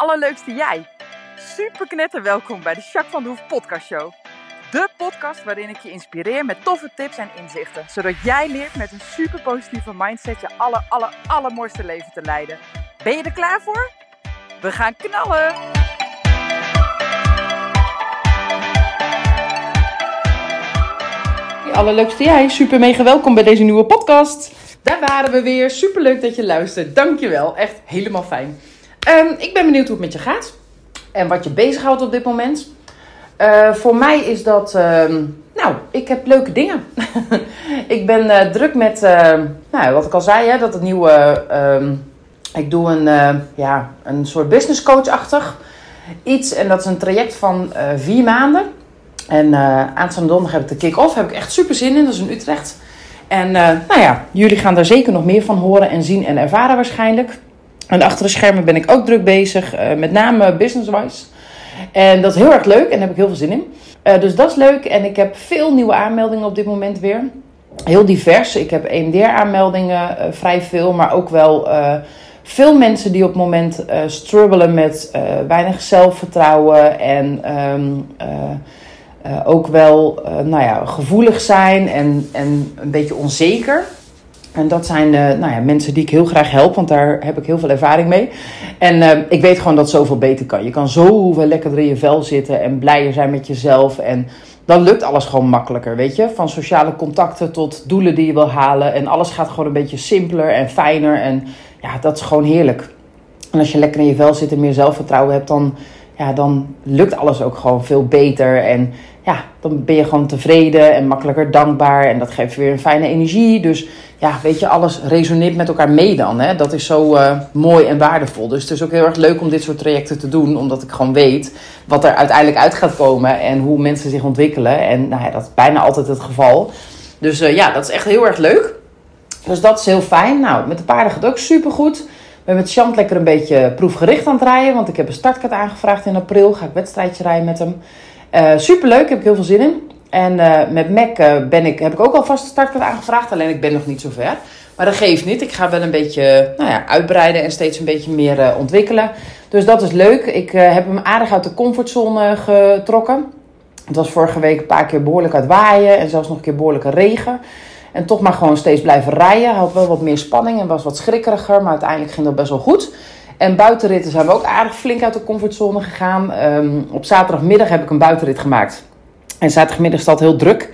allerleukste jij. Super knetter welkom bij de Jacques van de Hoef podcast show. De podcast waarin ik je inspireer met toffe tips en inzichten. Zodat jij leert met een super positieve mindset je aller, aller, allermooiste leven te leiden. Ben je er klaar voor? We gaan knallen! Allerleukste jij, super mega welkom bij deze nieuwe podcast. Daar waren we weer, super leuk dat je luistert. Dankjewel, echt helemaal fijn. Ehm, ik ben benieuwd hoe het met je gaat en wat je bezighoudt op dit moment. Uh, voor mij is dat, ehm, nou, ik heb leuke dingen. ik ben uh, druk met, uh, nou, wat ik al zei, hè, dat het nieuwe, ehm, ik doe een, ja, een soort business coach-achtig iets. En dat is een traject van vier maanden. En aanstaande donderdag heb ik de kick-off, heb ik echt super zin in, dat is in Utrecht. En nou ja, jullie gaan daar zeker nog meer van horen en zien en ervaren waarschijnlijk. En achter de schermen ben ik ook druk bezig, met name business-wise. En dat is heel erg leuk en daar heb ik heel veel zin in. Uh, dus dat is leuk. En ik heb veel nieuwe aanmeldingen op dit moment weer. Heel divers. Ik heb EMDR-aanmeldingen, uh, vrij veel, maar ook wel veel mensen die op het moment struggelen met weinig zelfvertrouwen en um, ook wel nou ja, gevoelig zijn en, en een beetje onzeker. En dat zijn uh, nou ja, mensen die ik heel graag help, want daar heb ik heel veel ervaring mee. En uh, ik weet gewoon dat zoveel beter kan. Je kan zoveel lekkerder in je vel zitten en blijer zijn met jezelf. En dan lukt alles gewoon makkelijker, weet je. Van sociale contacten tot doelen die je wil halen. En alles gaat gewoon een beetje simpeler en fijner. En ja, dat is gewoon heerlijk. En als je lekker in je vel zit en meer zelfvertrouwen hebt, dan, ja, dan lukt alles ook gewoon veel beter. En ja, dan ben je gewoon tevreden en makkelijker dankbaar. En dat geeft weer een fijne energie. Dus ja, weet je, alles resoneert met elkaar mee dan. Hè? Dat is zo uh, mooi en waardevol. Dus het is ook heel erg leuk om dit soort trajecten te doen. Omdat ik gewoon weet wat er uiteindelijk uit gaat komen. En hoe mensen zich ontwikkelen. En nou ja, dat is bijna altijd het geval. Dus uh, ja, dat is echt heel erg leuk. Dus dat is heel fijn. Nou, met de paarden gaat het ook supergoed. Ik ben met Chant lekker een beetje proefgericht aan het rijden. Want ik heb een startkaart aangevraagd in april. Ga ik wedstrijdje rijden met hem. Uh, superleuk, heb ik heel veel zin in. En uh, met Mac uh, ben ik, heb ik ook alvast een startkaart aangevraagd. Alleen ik ben nog niet zo ver. Maar dat geeft niet. Ik ga wel een beetje nou ja, uitbreiden en steeds een beetje meer uh, ontwikkelen. Dus dat is leuk. Ik heb hem aardig uit de comfortzone getrokken. Het was vorige week een paar keer behoorlijk uit waaien. En zelfs nog een keer behoorlijke regen. En toch maar gewoon steeds blijven rijden. Had wel wat meer spanning en was wat schrikkeriger. Maar uiteindelijk ging dat best wel goed. En buitenritten zijn we ook aardig flink uit de comfortzone gegaan. Um, op zaterdagmiddag heb ik een buitenrit gemaakt. En zaterdagmiddag staat heel druk.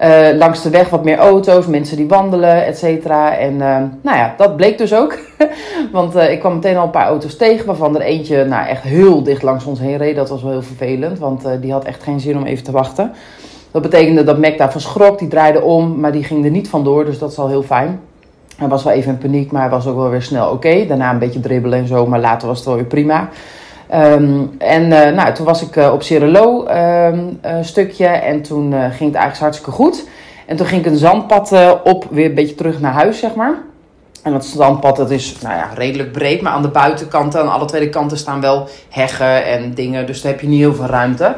Uh, langs de weg wat meer auto's, mensen die wandelen, et cetera. En uh, nou ja, dat bleek dus ook. Want uh, ik kwam meteen al een paar auto's tegen, waarvan er eentje nou, echt heel dicht langs ons heen reed. Dat was wel heel vervelend, want die had echt geen zin om even te wachten. Dat betekende dat Mac daarvan schrok, die draaide om, maar die ging er niet vandoor. Dus dat is al heel fijn. Hij was wel even in paniek, maar hij was ook wel weer snel oké. Daarna een beetje dribbelen en zo, maar later was het wel weer prima. Um, en uh, nou, toen was ik uh, op Cirelo um, een stukje en toen ging het eigenlijk hartstikke goed. En toen ging ik een zandpad op, weer een beetje terug naar huis, zeg maar. En dat zandpad dat is nou ja, redelijk breed, maar aan de buitenkanten, aan alle twee kanten staan wel heggen en dingen. Dus daar heb je niet heel veel ruimte.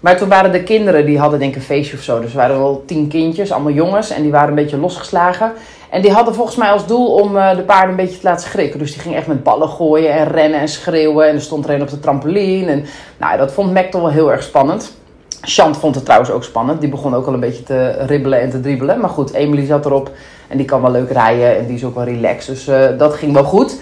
Maar toen waren de kinderen, die hadden denk ik een feestje of zo. Dus er waren wel tien kindjes, allemaal jongens. En die waren een beetje losgeslagen. En die hadden volgens mij als doel om uh, de paarden een beetje te laten schrikken. Dus die ging echt met ballen gooien en rennen en schreeuwen. En er stond er een op de trampoline. En nou, dat vond Mac toch wel heel erg spannend. Chant vond het trouwens ook spannend. Die begon ook al een beetje te ribbelen en te dribbelen. Maar goed, Emily zat erop. En die kan wel leuk rijden. En die is ook wel relaxed. Dus uh, dat ging wel goed.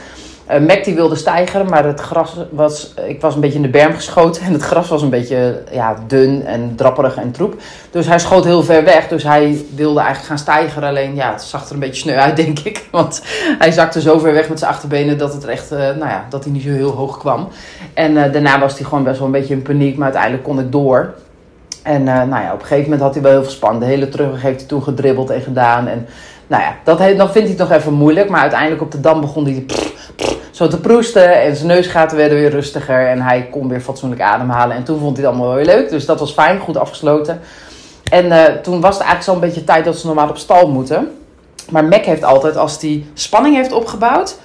Uh, wilde stijgeren, maar het gras was... Ik was een beetje in de berm geschoten. En het gras was een beetje ja, dun en drapperig en troep. Dus hij schoot heel ver weg. Dus hij wilde eigenlijk gaan stijgeren. Alleen ja, het zag er een beetje sneu uit, denk ik. Want hij zakte zo ver weg met zijn achterbenen... dat, het echt, uh, nou ja, dat hij niet zo heel hoog kwam. En uh, daarna was hij gewoon best wel een beetje in paniek. Maar uiteindelijk kon ik door. En nou ja, op een gegeven moment had hij wel heel veel span. De hele terugweg heeft hij toen gedribbeld en gedaan. En nou ja, dat vindt hij nog even moeilijk. Maar uiteindelijk op de dam begon hij... Zo te proesten. En zijn neusgaten werden weer rustiger. En hij kon weer fatsoenlijk ademhalen. En toen vond hij het allemaal weer leuk. Dus dat was fijn, goed afgesloten. En uh, toen was het eigenlijk zo'n beetje tijd dat ze normaal op stal moeten. Maar Mac heeft altijd, als hij spanning heeft opgebouwd,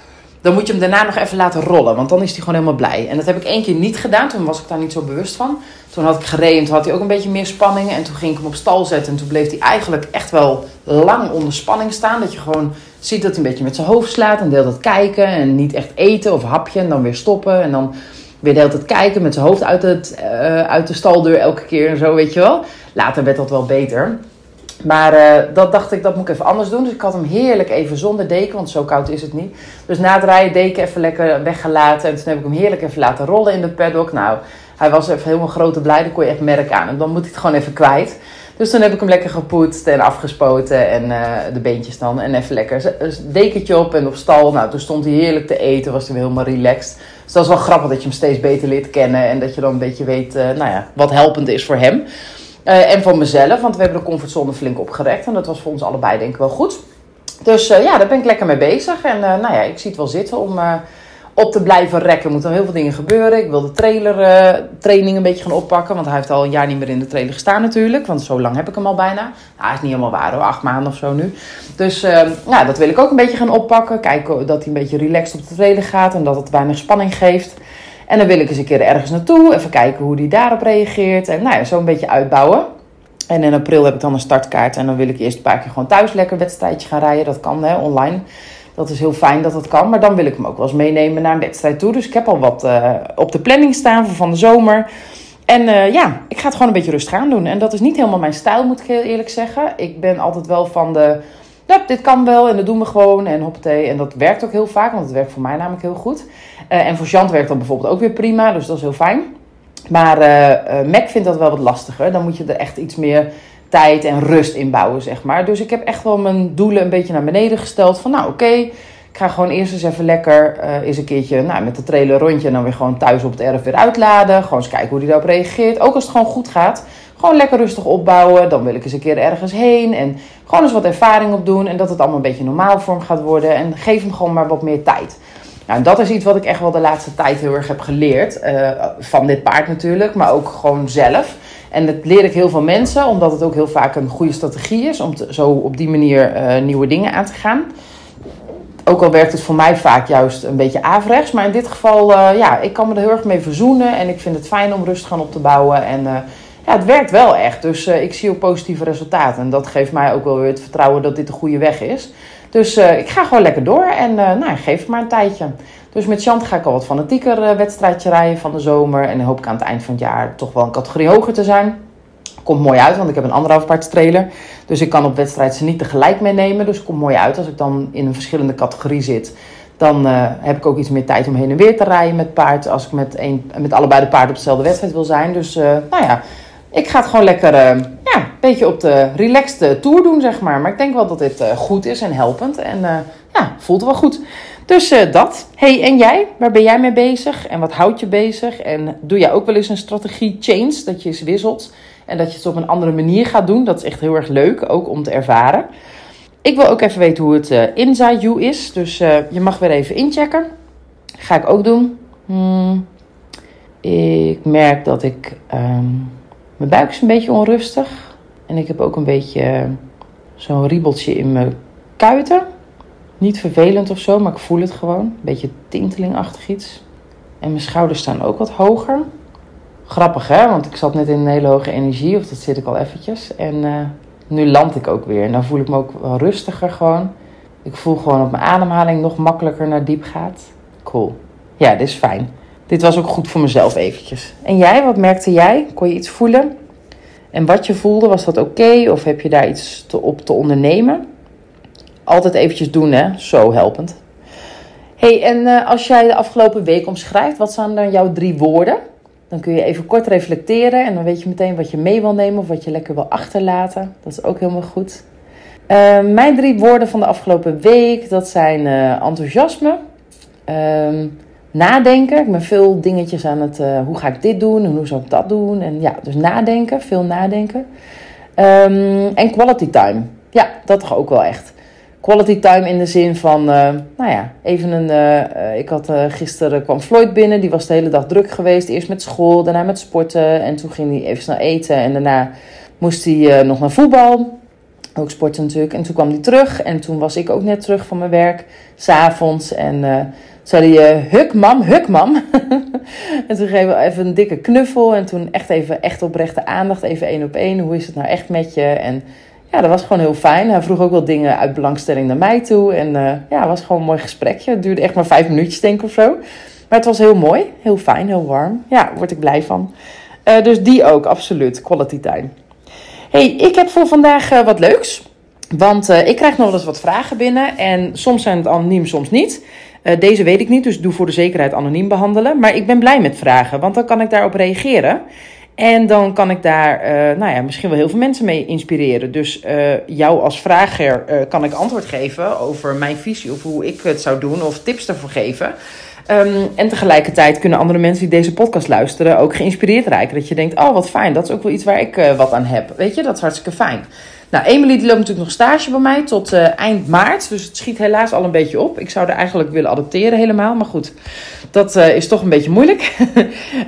dan moet je hem daarna nog even laten rollen. Want dan is hij gewoon helemaal blij. En dat heb ik één keer niet gedaan. Toen was ik daar niet zo bewust van. Toen had ik gereden en toen had hij ook een beetje meer spanning. En toen ging ik hem op stal zetten. En toen bleef hij eigenlijk echt wel lang onder spanning staan. Dat je gewoon ziet dat hij een beetje met zijn hoofd slaat. En deelt dat kijken. En niet echt eten of hapje. En dan weer stoppen. En dan Weer de hele tijd kijken met zijn hoofd uit, het, eh, uit de staldeur elke keer en zo, weet je wel. Later werd dat wel beter. Maar uh, dat dacht ik, dat moet ik even anders doen. Dus ik had hem heerlijk even zonder deken, want zo koud is het niet. Dus na het rijden deken even lekker weggelaten. En toen heb ik hem heerlijk even laten rollen in de paddock. Nou, hij was even helemaal grote blij. Dan kon je echt merken aan. En dan moet hij het gewoon even kwijt. Dus toen heb ik hem lekker gepoetst en afgespoten. En uh, de beentjes dan. En even lekker een dekentje op en op stal. Nou, toen stond hij heerlijk te eten. Was hij helemaal relaxed. Dus dat is wel grappig dat je hem steeds beter leert kennen. En dat je dan een beetje weet uh, nou ja, wat helpend is voor hem. Uh, en voor mezelf, want we hebben de comfortzone flink opgerekt. En dat was voor ons allebei denk ik wel goed. Dus uh, ja, daar ben ik lekker mee bezig. En uh, nou ja, ik zie het wel zitten om op te blijven rekken. Er moeten heel veel dingen gebeuren. Ik wil de trailer training een beetje gaan oppakken. Want hij heeft al een jaar niet meer in de trailer gestaan natuurlijk. Want zo lang heb ik hem al bijna. Nou, hij is niet helemaal waar hoor, acht maanden of zo nu. Dus ja, dat wil ik ook een beetje gaan oppakken. Kijken dat hij een beetje relaxed op de trailer gaat. En dat het weinig spanning geeft. En dan wil ik eens een keer ergens naartoe. Even kijken hoe die daarop reageert. En nou ja, zo een beetje uitbouwen. En in april heb ik dan een startkaart. En dan wil ik eerst een paar keer gewoon thuis lekker wedstrijdje gaan rijden. Dat kan hè, online. Dat is heel fijn dat dat kan. Maar dan wil ik hem ook wel eens meenemen naar een wedstrijd toe. Dus ik heb al wat uh, op de planning staan voor van de zomer. En uh, ja, ik ga het gewoon een beetje rustig aan doen. En dat is niet helemaal mijn stijl, moet ik heel eerlijk zeggen. Ik ben altijd wel van de dit kan wel en dat doen we gewoon en hoppatee. En dat werkt ook heel vaak, want het werkt voor mij namelijk heel goed. Uh, en voor Jant werkt dat bijvoorbeeld ook weer prima, dus dat is heel fijn. Maar uh, uh, Mac vindt dat wel wat lastiger. Dan moet je er echt iets meer tijd en rust in bouwen, zeg maar. Dus ik heb echt wel mijn doelen een beetje naar beneden gesteld. Van nou, oké, ik ga gewoon eerst eens even lekker eens een keertje nou, met de trailer rondje... en dan weer gewoon thuis op het erf weer uitladen. Gewoon eens kijken hoe die daarop reageert. Ook als het gewoon goed gaat. Gewoon lekker rustig opbouwen. Dan wil ik eens een keer ergens heen. En gewoon eens wat ervaring opdoen. En dat het allemaal een beetje normaal vorm gaat worden. En geef hem gewoon maar wat meer tijd. Nou, dat is iets wat ik echt wel de laatste tijd heel erg heb geleerd. Uh, van dit paard natuurlijk, maar ook gewoon zelf. En dat leer ik heel veel mensen, omdat het ook heel vaak een goede strategie is om zo op die manier uh, nieuwe dingen aan te gaan. Ook al werkt het voor mij vaak juist een beetje averechts. Maar in dit geval, uh, ja, ik kan me er heel erg mee verzoenen. En ik vind het fijn om rustig gaan op te bouwen. En ja, het werkt wel echt. Dus uh, ik zie ook positieve resultaten. En dat geeft mij ook wel weer het vertrouwen dat dit de goede weg is. Dus ik ga gewoon lekker door en nou, geef het maar een tijdje. Dus met Chant ga ik al wat fanatieker wedstrijdje rijden van de zomer. En hoop ik aan het eind van het jaar toch wel een categorie hoger te zijn. Komt mooi uit, want ik heb een anderhalf paard trailer. Dus ik kan op wedstrijd ze niet tegelijk meenemen. Dus het komt mooi uit als ik dan in een verschillende categorie zit. Dan uh, heb ik ook iets meer tijd om heen en weer te rijden met paard. Als ik met, een, met allebei de paarden op dezelfde wedstrijd wil zijn. Dus uh, nou ja, ik ga het gewoon lekker uh, ja, een beetje op de relaxed tour doen, zeg maar. Maar ik denk wel dat dit goed is en helpend. En ja, voelt wel goed. Dus dat. hey, en jij? Waar ben jij mee bezig? En wat houdt je bezig? En doe jij ook wel eens een strategie change? Dat je eens wisselt. En dat je het op een andere manier gaat doen. Dat is echt heel erg leuk, ook om te ervaren. Ik wil ook even weten hoe het inside you is. Dus je mag weer even inchecken. Ga ik ook doen. Hmm. Ik merk dat ik... Um, mijn buik is een beetje onrustig. En ik heb ook een beetje zo'n riebeltje in mijn kuiten. Niet vervelend of zo, maar ik voel het gewoon. Een beetje tintelingachtig iets. En mijn schouders staan ook wat hoger. Grappig hè, want ik zat net in een hele hoge energie, of dat zit ik al eventjes. En uh, nu land ik ook weer. En dan voel ik me ook wel rustiger gewoon. Ik voel gewoon dat mijn ademhaling nog makkelijker naar diep gaat. Cool. Ja, dit is fijn. Dit was ook goed voor mezelf eventjes. En jij, wat merkte jij? Kon je iets voelen? En wat je voelde, was dat oké? Of heb je daar iets te, op te ondernemen? Altijd eventjes doen, hè? Zo helpend. hey, en uh, als jij de afgelopen week omschrijft, wat zijn dan jouw drie woorden? Dan kun je even kort reflecteren en dan weet je meteen wat je mee wil nemen of wat je lekker wil achterlaten. Dat is ook helemaal goed. Uh, mijn drie woorden van de afgelopen week, dat zijn uh, enthousiasme, nadenken. Ik ben veel dingetjes aan het, uh, hoe ga ik dit doen en hoe zou ik dat doen. En ja, dus nadenken, veel nadenken. Um, en quality time. Ja, dat toch ook wel echt. Quality time in de zin van, uh, nou ja, even een. Uh, ik had gisteren kwam Floyd binnen, die was de hele dag druk geweest. Eerst met school, daarna met sporten. En toen ging hij even snel eten. En daarna moest hij nog naar voetbal. Ook sporten natuurlijk. En toen kwam hij terug. En toen was ik ook net terug van mijn werk. S'avonds. En zei hij, huk mam, huk mam. en toen geven we even een dikke knuffel. En toen echt even echt oprechte aandacht, even één op één. Hoe is het nou echt met je? En ja, dat was gewoon heel fijn. Hij vroeg ook wel dingen uit belangstelling naar mij toe. En uh, ja, het was gewoon een mooi gesprekje. Het duurde echt maar vijf minuutjes denk ik of zo. Maar het was heel mooi, heel fijn, heel warm. Ja, daar word ik blij van. dus die ook, absoluut. Quality time. hey, ik heb voor vandaag wat leuks. Want ik krijg nog wel eens wat vragen binnen. En soms zijn het anoniem, soms niet. deze weet ik niet, dus doe voor de zekerheid anoniem behandelen. Maar ik ben blij met vragen, want dan kan ik daarop reageren. En dan kan ik daar uh, nou ja, misschien wel heel veel mensen mee inspireren. Dus uh, jou als vrager uh, kan ik antwoord geven over mijn visie of hoe ik het zou doen of tips ervoor geven. Um, en tegelijkertijd kunnen andere mensen die deze podcast luisteren ook geïnspireerd raken. Dat je denkt, oh wat fijn, dat is ook wel iets waar ik wat aan heb. Weet je, dat is hartstikke fijn. Nou, Emily loopt natuurlijk nog stage bij mij tot uh, eind maart. Dus het schiet helaas al een beetje op. Ik zou er eigenlijk willen adopteren helemaal. Maar goed, dat uh, is toch een beetje moeilijk.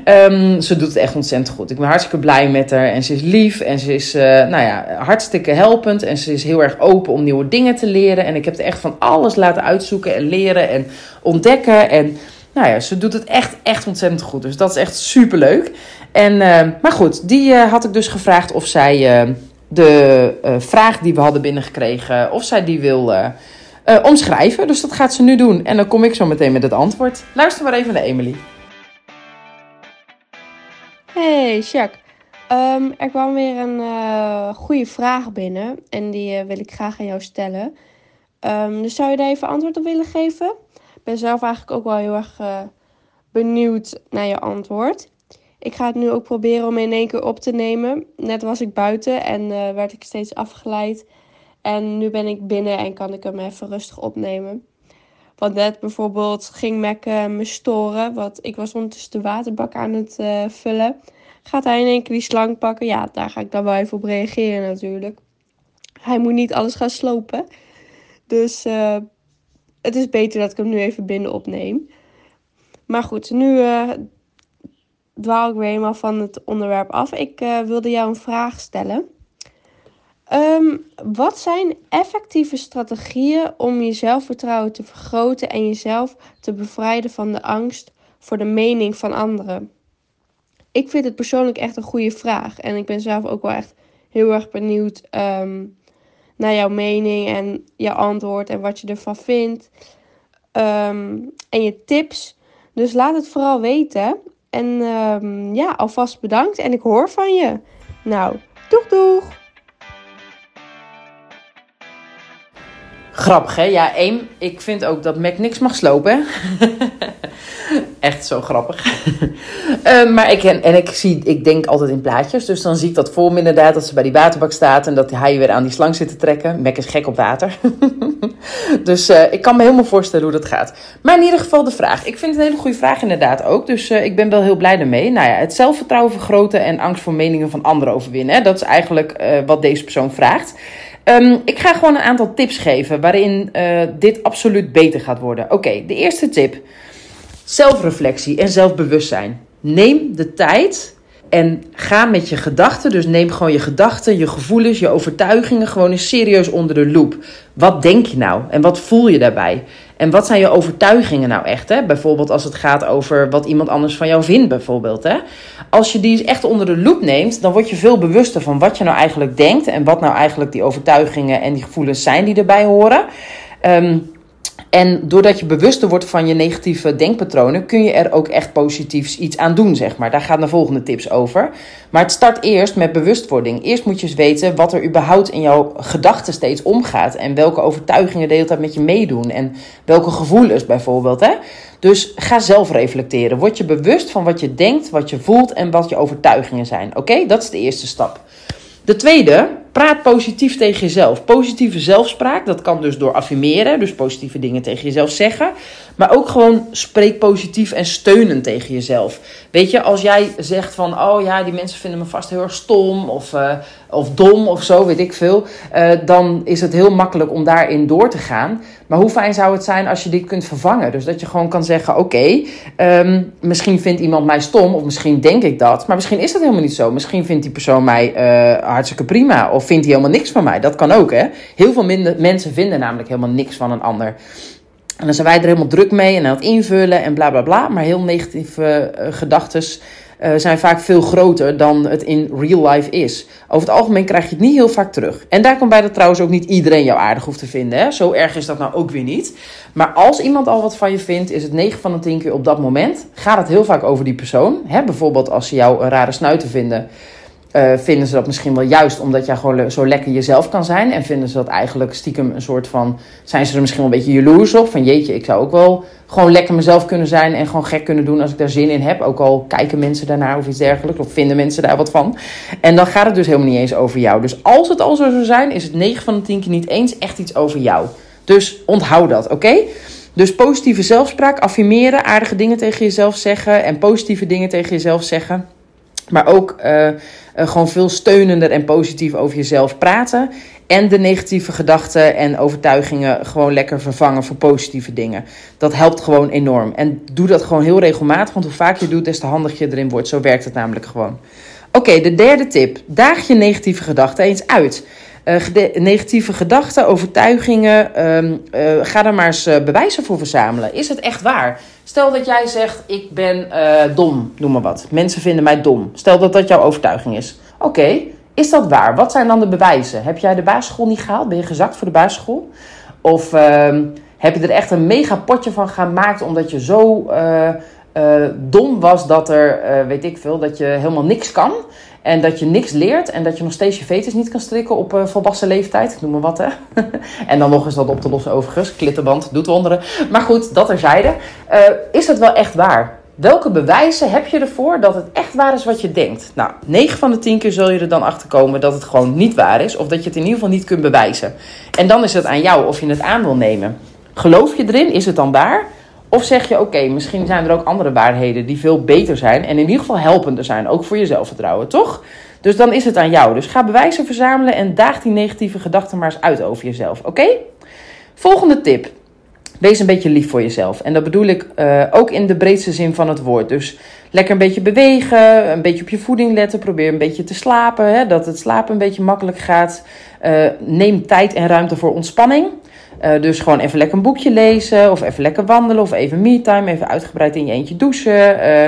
um, ze doet het echt ontzettend goed. Ik ben hartstikke blij met haar. En ze is lief. En ze is uh, nou ja, hartstikke helpend. En ze is heel erg open om nieuwe dingen te leren. En ik heb er echt van alles laten uitzoeken en leren en ontdekken. En nou ja, ze doet het echt, echt ontzettend goed. Dus dat is echt super leuk. En, maar goed, die had ik dus gevraagd of zij de uh, vraag die we hadden binnengekregen, of zij die wil uh, omschrijven. Dus dat gaat ze nu doen. En dan kom ik zo meteen met het antwoord. Luister maar even naar Emily. Hey, Jacques. Um, er kwam weer een goede vraag binnen. En die wil ik graag aan jou stellen. Um, dus zou je daar even antwoord op willen geven? Ik ben zelf eigenlijk ook wel heel erg benieuwd naar je antwoord. Ik ga het nu ook proberen om in één keer op te nemen. Net was ik buiten en uh, werd ik steeds afgeleid. En nu ben ik binnen en kan ik hem even rustig opnemen. Want net bijvoorbeeld ging Mac uh, me storen. Want ik was ondertussen de waterbak aan het uh, vullen. Gaat hij in één keer die slang pakken? Ja, daar ga ik dan wel even op reageren natuurlijk. Hij moet niet alles gaan slopen. Dus het is beter dat ik hem nu even binnen opneem. Maar goed, nu dwaal ik weer helemaal van het onderwerp af. Ik uh, wilde jou een vraag stellen. Um, wat zijn effectieve strategieën om je zelfvertrouwen te vergroten en jezelf te bevrijden van de angst voor de mening van anderen? Ik vind het persoonlijk echt een goede vraag. En ik ben zelf ook wel echt heel erg benieuwd um, naar jouw mening en jouw antwoord en wat je ervan vindt. Um, en je tips. Dus laat het vooral weten. En um, ja, alvast bedankt en ik hoor van je. Nou, doeg doeg! Grappig hè? Ja, één, ik vind ook dat Mac niks mag slopen. Echt zo grappig. uh, maar ik, en, en ik, zie, ik denk altijd in plaatjes. Dus dan zie ik dat voor me inderdaad, dat ze bij die waterbak staat en dat hij weer aan die slang zit te trekken. Mac is gek op water. dus uh, ik kan me helemaal voorstellen hoe dat gaat. Maar in ieder geval de vraag. Ik vind het een hele goede vraag inderdaad ook. Dus uh, ik ben wel heel blij daarmee. Nou ja, het zelfvertrouwen vergroten en angst voor meningen van anderen overwinnen. Hè? Dat is eigenlijk wat deze persoon vraagt. Um, ik ga gewoon een aantal tips geven waarin dit absoluut beter gaat worden. Oké, de eerste tip. Zelfreflectie en zelfbewustzijn. Neem de tijd en ga met je gedachten. Dus neem gewoon je gedachten, je gevoelens, je overtuigingen gewoon eens serieus onder de loep. Wat denk je nou en wat voel je daarbij? En wat zijn je overtuigingen nou echt? Hè? Bijvoorbeeld als het gaat over wat iemand anders van jou vindt, bijvoorbeeld. Hè? Als je die echt onder de loep neemt, dan word je veel bewuster van wat je nou eigenlijk denkt. En wat nou eigenlijk die overtuigingen en die gevoelens zijn die erbij horen. Um, en doordat je bewuster wordt van je negatieve denkpatronen, kun je er ook echt positiefs iets aan doen, zeg maar. Daar gaan de volgende tips over. Maar het start eerst met bewustwording. Eerst moet je eens weten wat er überhaupt in jouw gedachten steeds omgaat. En welke overtuigingen de hele tijd met je meedoen. En welke gevoelens bijvoorbeeld. Hè? Dus ga zelf reflecteren. Word je bewust van wat je denkt, wat je voelt en wat je overtuigingen zijn. Oké, dat is de eerste stap. De tweede, praat positief tegen jezelf. Positieve zelfspraak, dat kan dus door affirmeren, dus positieve dingen tegen jezelf zeggen. Maar ook gewoon spreek positief en steunend tegen jezelf. Weet je, als jij zegt van, oh ja, die mensen vinden me vast heel erg stom of, uh, of dom of zo, weet ik veel. Uh, dan is het heel makkelijk om daarin door te gaan. Maar hoe fijn zou het zijn als je dit kunt vervangen? Dus dat je gewoon kan zeggen, oké, um, misschien vindt iemand mij stom of misschien denk ik dat. Maar misschien is dat helemaal niet zo. Misschien vindt die persoon mij uh, hartstikke prima of vindt hij helemaal niks van mij. Dat kan ook, hè. Heel veel minder, mensen vinden namelijk helemaal niks van een ander. En dan zijn wij er helemaal druk mee en aan het invullen en bla bla bla. Maar heel negatieve uh, gedachten uh, zijn vaak veel groter dan het in real life is. Over het algemeen krijg je het niet heel vaak terug. En daar komt bij dat trouwens ook niet iedereen jou aardig hoeft te vinden. Hè? Zo erg is dat nou ook weer niet. Maar als iemand al wat van je vindt, is het 9 van de 10 keer op dat moment. Gaat het heel vaak over die persoon. Hè? Bijvoorbeeld als ze jou een rare snuiter vinden uh, vinden ze dat misschien wel juist omdat jij gewoon zo lekker jezelf kan zijn. En vinden ze dat eigenlijk stiekem een soort van. Zijn ze er misschien wel een beetje jaloers op? Van jeetje, ik zou ook wel gewoon lekker mezelf kunnen zijn. En gewoon gek kunnen doen als ik daar zin in heb. Ook al kijken mensen daarnaar of iets dergelijks. Of vinden mensen daar wat van. En dan gaat het dus helemaal niet eens over jou. Dus als het al zo zou zijn, is het 9 van de 10 keer niet eens echt iets over jou. Dus onthoud dat, oké? Dus positieve zelfspraak, affirmeren, aardige dingen tegen jezelf zeggen en positieve dingen tegen jezelf zeggen. Maar ook uh, gewoon veel steunender en positief over jezelf praten. En de negatieve gedachten en overtuigingen gewoon lekker vervangen voor positieve dingen. Dat helpt gewoon enorm. En doe dat gewoon heel regelmatig, want hoe vaak je doet, des te handiger je erin wordt. Zo werkt het namelijk gewoon. Oké, de derde tip. Daag je negatieve gedachten eens uit. Uh, negatieve gedachten, overtuigingen, um, uh, ga daar maar eens uh, bewijzen voor verzamelen. Is het echt waar? Stel dat jij zegt, ik ben dom, noem maar wat. Mensen vinden mij dom. Stel dat dat jouw overtuiging is. Oké, is dat waar? Wat zijn dan de bewijzen? Heb jij de basisschool niet gehaald? Ben je gezakt voor de basisschool? Of ehm, heb je er echt een mega potje van gemaakt omdat je zo dom was dat er, weet ik veel, dat je helemaal niks kan? En dat je niks leert en dat je nog steeds je vetus niet kan strikken op uh, volwassen leeftijd. Noem maar wat, hè. en dan nog eens dat op te lossen overigens. Klittenband doet wonderen. Maar goed, dat terzijde. Uh, is het wel echt waar? Welke bewijzen heb je ervoor dat het echt waar is wat je denkt? Nou, 9 van de 10 keer zul je er dan achter komen dat het gewoon niet waar is. Of dat je het in ieder geval niet kunt bewijzen. En dan is het aan jou of je het aan wil nemen. Geloof je erin? Is het dan waar? Of zeg je, oké, misschien zijn er ook andere waarheden die veel beter zijn en in ieder geval helpender zijn, ook voor je zelfvertrouwen, toch? Dus dan is het aan jou. Dus ga bewijzen verzamelen en daag die negatieve gedachten maar eens uit over jezelf, oké? Volgende tip. Wees een beetje lief voor jezelf. En dat bedoel ik uh, ook in de breedste zin van het woord. Dus lekker een beetje bewegen, een beetje op je voeding letten, probeer een beetje te slapen, hè, dat het slapen een beetje makkelijk gaat. Uh, neem tijd en ruimte voor ontspanning. Uh, dus gewoon even lekker een boekje lezen, of even lekker wandelen, of even me-time, even uitgebreid in je eentje douchen. Uh,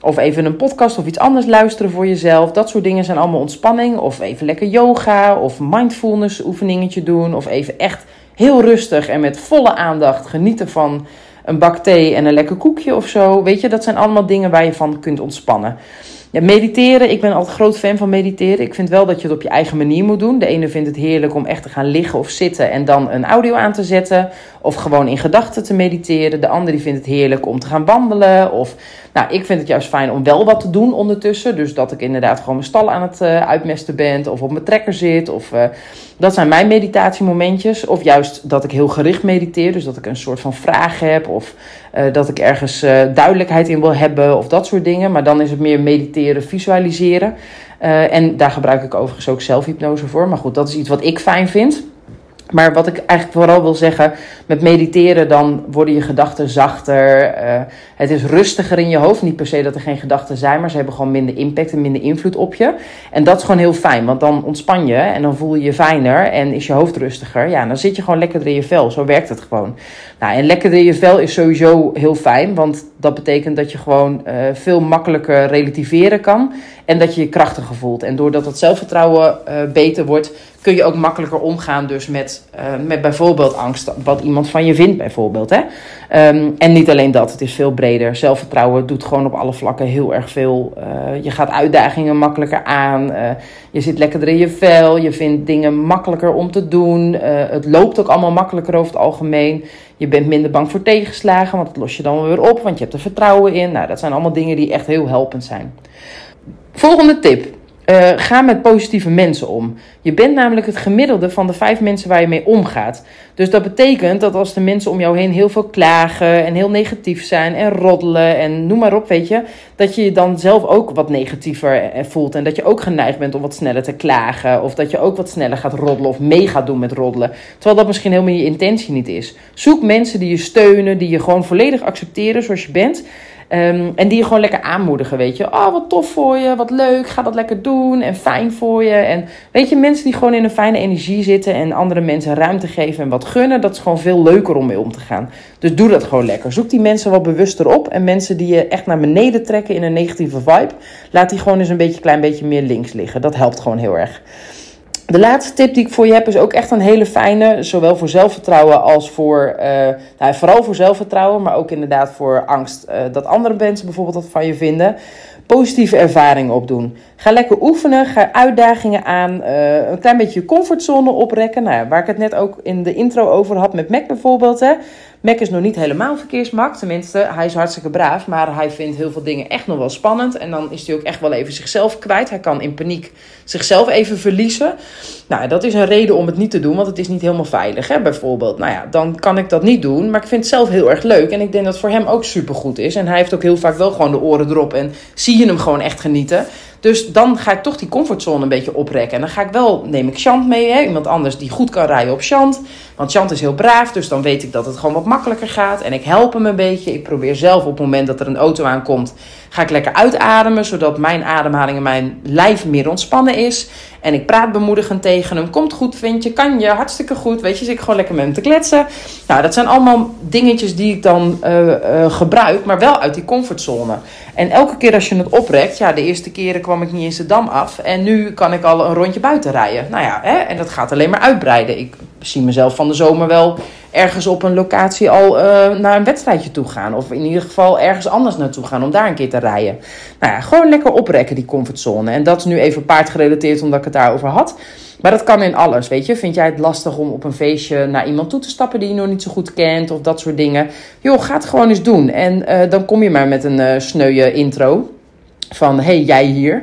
of even een podcast of iets anders luisteren voor jezelf. Dat soort dingen zijn allemaal ontspanning. Of even lekker yoga of mindfulness oefeningetje doen. Of even echt heel rustig en met volle aandacht genieten van een bak thee en een lekker koekje of zo. Weet je, dat zijn allemaal dingen waar je van kunt ontspannen. Ja, mediteren, ik ben altijd groot fan van mediteren. Ik vind wel dat je het op je eigen manier moet doen. De ene vindt het heerlijk om echt te gaan liggen of zitten en dan een audio aan te zetten. Of gewoon in gedachten te mediteren. De andere die vindt het heerlijk om te gaan wandelen. Of, nou, ik vind het juist fijn om wel wat te doen ondertussen. Dus dat ik inderdaad gewoon mijn stal aan het uh, uitmesten ben. Of op mijn trekker zit. Of, uh, dat zijn mijn meditatiemomentjes. Of juist dat ik heel gericht mediteer. Dus dat ik een soort van vraag heb. Of uh, dat ik ergens duidelijkheid in wil hebben. Of dat soort dingen. Maar dan is het meer mediteren, visualiseren. en daar gebruik ik overigens ook zelfhypnose voor. Maar goed, dat is iets wat ik fijn vind. Maar wat ik eigenlijk vooral wil zeggen, met mediteren dan worden je gedachten zachter. Uh, het is rustiger in je hoofd. Niet per se dat er geen gedachten zijn, maar ze hebben gewoon minder impact en minder invloed op je. En dat is gewoon heel fijn, want dan ontspan je en dan voel je je fijner en is je hoofd rustiger. Ja, dan zit je gewoon lekkerder in je vel. Zo werkt het gewoon. Nou, en lekkerder in je vel is sowieso heel fijn, want dat betekent dat je gewoon uh, veel makkelijker relativeren kan en dat je je krachtiger voelt. En doordat het zelfvertrouwen uh, beter wordt, kun je ook makkelijker omgaan dus met, uh, met bijvoorbeeld angst, wat iemand van je vindt bijvoorbeeld. Hè? Um, en niet alleen dat, het is veel breder. Zelfvertrouwen doet gewoon op alle vlakken heel erg veel. Uh, je gaat uitdagingen makkelijker aan, uh, je zit lekkerder in je vel, je vindt dingen makkelijker om te doen. het loopt ook allemaal makkelijker over het algemeen. Je bent minder bang voor tegenslagen, want dat los je dan weer op, want je hebt er vertrouwen in. Nou, dat zijn allemaal dingen die echt heel helpend zijn. Volgende tip. Uh, ga met positieve mensen om. Je bent namelijk het gemiddelde van de vijf mensen waar je mee omgaat. Dus dat betekent dat als de mensen om jou heen heel veel klagen en heel negatief zijn en roddelen en noem maar op, weet je, dat je je dan zelf ook wat negatiever eh, voelt en dat je ook geneigd bent om wat sneller te klagen of dat je ook wat sneller gaat roddelen of mee gaat doen met roddelen. Terwijl dat misschien helemaal je intentie niet is. Zoek mensen die je steunen, die je gewoon volledig accepteren zoals je bent. Ehm, en die je gewoon lekker aanmoedigen, weet je. Oh, wat tof voor je, wat leuk, ga dat lekker doen en fijn voor je. En weet je, mensen die gewoon in een fijne energie zitten en andere mensen ruimte geven en wat gunnen, dat is gewoon veel leuker om mee om te gaan. Dus doe dat gewoon lekker. Zoek die mensen wat bewuster op en mensen die je echt naar beneden trekken in een negatieve vibe, laat die gewoon eens een beetje, klein beetje meer links liggen. Dat helpt gewoon heel erg. De laatste tip die ik voor je heb is ook echt een hele fijne, zowel voor zelfvertrouwen als voor, uh, nou, vooral voor zelfvertrouwen, maar ook inderdaad voor angst uh, dat andere mensen bijvoorbeeld wat van je vinden. Positieve ervaringen opdoen. Ga lekker oefenen, ga uitdagingen aan, uh, een klein beetje je comfortzone oprekken. Nou ja, waar ik het net ook in de intro over had met Mac bijvoorbeeld. Hè. Mac is nog niet helemaal verkeersmak, tenminste, hij is hartstikke braaf, maar hij vindt heel veel dingen echt nog wel spannend. En dan is hij ook echt wel even zichzelf kwijt. Hij kan in paniek zichzelf even verliezen. Nou, dat is een reden om het niet te doen, want het is niet helemaal veilig, hè, bijvoorbeeld. Nou ja, dan kan ik dat niet doen, maar ik vind het zelf heel erg leuk. En ik denk dat het voor hem ook supergoed is. En hij heeft ook heel vaak wel gewoon de oren erop en zie je hem gewoon echt genieten. Dus dan ga ik toch die comfortzone een beetje oprekken. En dan ga ik wel, neem ik Chant mee, hè? iemand anders die goed kan rijden op Chant. Want Chant is heel braaf, dus dan weet ik dat het gewoon wat makkelijker gaat. En ik help hem een beetje. Ik probeer zelf op het moment dat er een auto aankomt, ga ik lekker uitademen. Zodat mijn ademhaling en mijn lijf meer ontspannen is. En ik praat bemoedigend tegen hem. Komt goed, vind je? Kan je? Hartstikke goed. Weet je, zit ik gewoon lekker met hem te kletsen. Nou, dat zijn allemaal dingetjes die ik dan uh, uh, gebruik, maar wel uit die comfortzone. En elke keer als je het oprekt, ja, de eerste keren kwam ik niet eens de dam af. En nu kan ik al een rondje buiten rijden. Nou ja, hè, en dat gaat alleen maar uitbreiden. Ik zie mezelf van de zomer wel ergens op een locatie al uh, naar een wedstrijdje toe gaan. Of in ieder geval ergens anders naartoe gaan om daar een keer te rijden. Nou ja, gewoon lekker oprekken die comfortzone. En dat is nu even paardgerelateerd omdat ik het daarover had. Maar dat kan in alles, weet je. Vind jij het lastig om op een feestje naar iemand toe te stappen die je nog niet zo goed kent of dat soort dingen? Joh, ga het gewoon eens doen. En uh, dan kom je maar met een uh, sneuwe intro van hey, jij hier.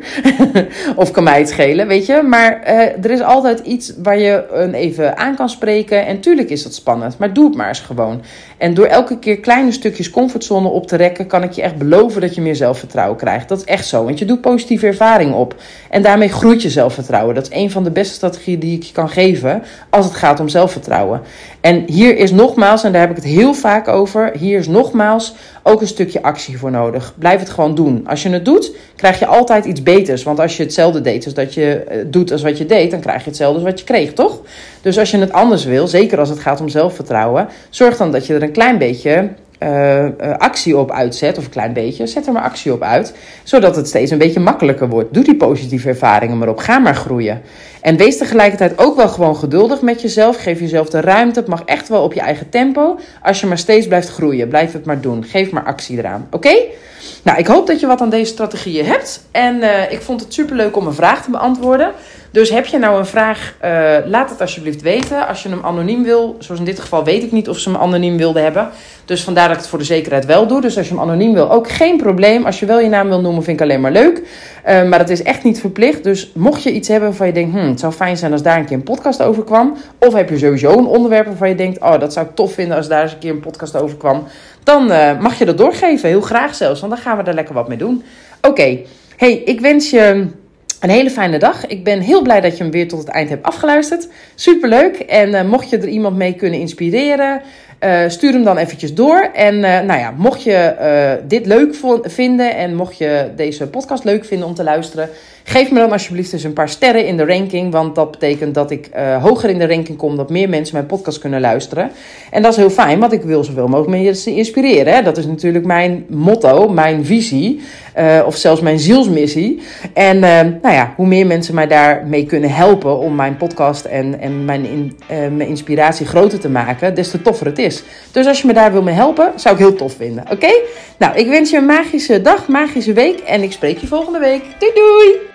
of kan mij het schelen, weet je. Maar uh, er is altijd iets waar je een even aan kan spreken. En tuurlijk is dat spannend, maar doe het maar eens gewoon. En door elke keer kleine stukjes comfortzone op te rekken, kan ik je echt beloven dat je meer zelfvertrouwen krijgt. Dat is echt zo, want je doet positieve ervaring op. En daarmee groeit je zelfvertrouwen. Dat is een van de beste strategieën die ik je kan geven als het gaat om zelfvertrouwen. En hier is nogmaals, en daar heb ik het heel vaak over, hier is nogmaals ook een stukje actie voor nodig. Blijf het gewoon doen. Als je het doet, krijg je altijd iets beters. Want als je hetzelfde deed als dat je doet als wat je deed, dan krijg je hetzelfde als wat je kreeg, toch? Dus als je het anders wil, zeker als het gaat om zelfvertrouwen, zorg dan dat je er een klein beetje uh, uh, actie op uitzet, of een klein beetje, zet er maar actie op uit, zodat het steeds een beetje makkelijker wordt. Doe die positieve ervaringen maar op, ga maar groeien. En wees tegelijkertijd ook wel gewoon geduldig met jezelf, geef jezelf de ruimte, het mag echt wel op je eigen tempo, als je maar steeds blijft groeien, blijf het maar doen, geef maar actie eraan, oké? Nou, ik hoop dat je wat aan deze strategieën hebt. En uh, ik vond het superleuk om een vraag te beantwoorden. Dus heb je nou een vraag, uh, laat het alsjeblieft weten. Als je hem anoniem wil, zoals in dit geval weet ik niet of ze hem anoniem wilden hebben. Dus vandaar dat ik het voor de zekerheid wel doe. Dus als je hem anoniem wil, ook geen probleem. Als je wel je naam wil noemen, vind ik alleen maar leuk. Uh, maar dat is echt niet verplicht. Dus mocht je iets hebben waarvan je denkt, hmm, het zou fijn zijn als daar een keer een podcast over kwam. Of heb je sowieso een onderwerp waarvan je denkt, oh, dat zou ik tof vinden als daar eens een keer een podcast over kwam. Dan uh, mag je dat doorgeven, heel graag zelfs. Want dan gaan we er lekker wat mee doen. Oké, hey, ik wens je... Een hele fijne dag. Ik ben heel blij dat je hem weer tot het eind hebt afgeluisterd. Superleuk. En uh, mocht je er iemand mee kunnen inspireren, uh, stuur hem dan eventjes door. En uh, nou ja, mocht je dit leuk vinden en mocht je deze podcast leuk vinden om te luisteren, geef me dan alsjeblieft eens een paar sterren in de ranking. Want dat betekent dat ik hoger in de ranking kom, dat meer mensen mijn podcast kunnen luisteren. En dat is heel fijn, want ik wil zoveel mogelijk mensen inspireren. Hè? Dat is natuurlijk mijn motto, mijn visie. Uh, of zelfs mijn zielsmissie. En uh, nou ja, hoe meer mensen mij daarmee kunnen helpen om mijn podcast en, en mijn, mijn inspiratie groter te maken, des te toffer het is. Dus als je me daar wil mee helpen, zou ik heel tof vinden. Oké? Nou, ik wens je een magische dag, magische week en ik spreek je volgende week. Doei doei!